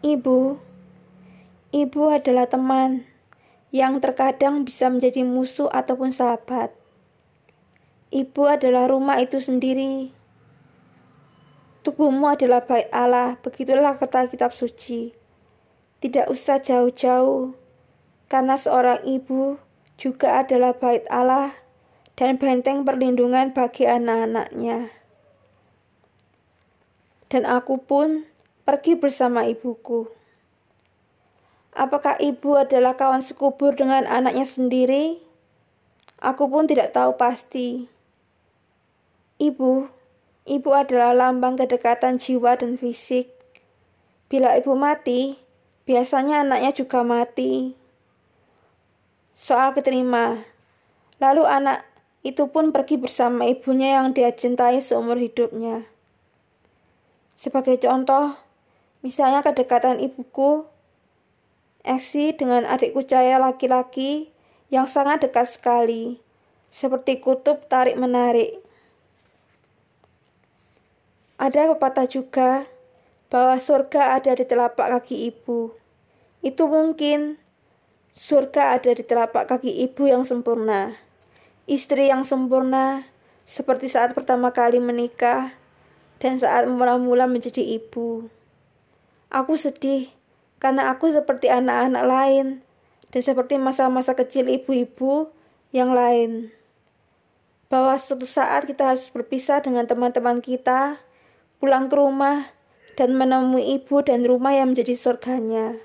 Ibu, ibu adalah teman yang terkadang bisa menjadi musuh ataupun sahabat. Ibu adalah rumah itu sendiri. Tubuhmu adalah bait Allah, begitulah kata kitab suci. Tidak usah jauh-jauh, karena seorang ibu juga adalah bait Allah dan benteng perlindungan bagi anak-anaknya. Dan aku pun pergi bersama ibuku. Apakah ibu adalah kawan sekubur dengan anaknya sendiri? Aku pun tidak tahu pasti. Ibu, ibu adalah lambang kedekatan jiwa dan fisik. Bila ibu mati, biasanya anaknya juga mati. Soal keterima, lalu anak itu pun pergi bersama ibunya yang dia cintai seumur hidupnya. Sebagai contoh, Misalnya kedekatan ibuku, Eksi dengan adikku Caya laki-laki yang sangat dekat sekali, seperti kutub tarik-menarik. Ada pepatah juga bahwa surga ada di telapak kaki ibu. Itu mungkin surga ada di telapak kaki ibu yang sempurna. Istri yang sempurna seperti saat pertama kali menikah dan saat mula-mula menjadi ibu. Aku sedih karena aku seperti anak-anak lain dan seperti masa-masa kecil ibu-ibu yang lain. Bahwa suatu saat kita harus berpisah dengan teman-teman kita, pulang ke rumah, dan menemui ibu dan rumah yang menjadi surganya.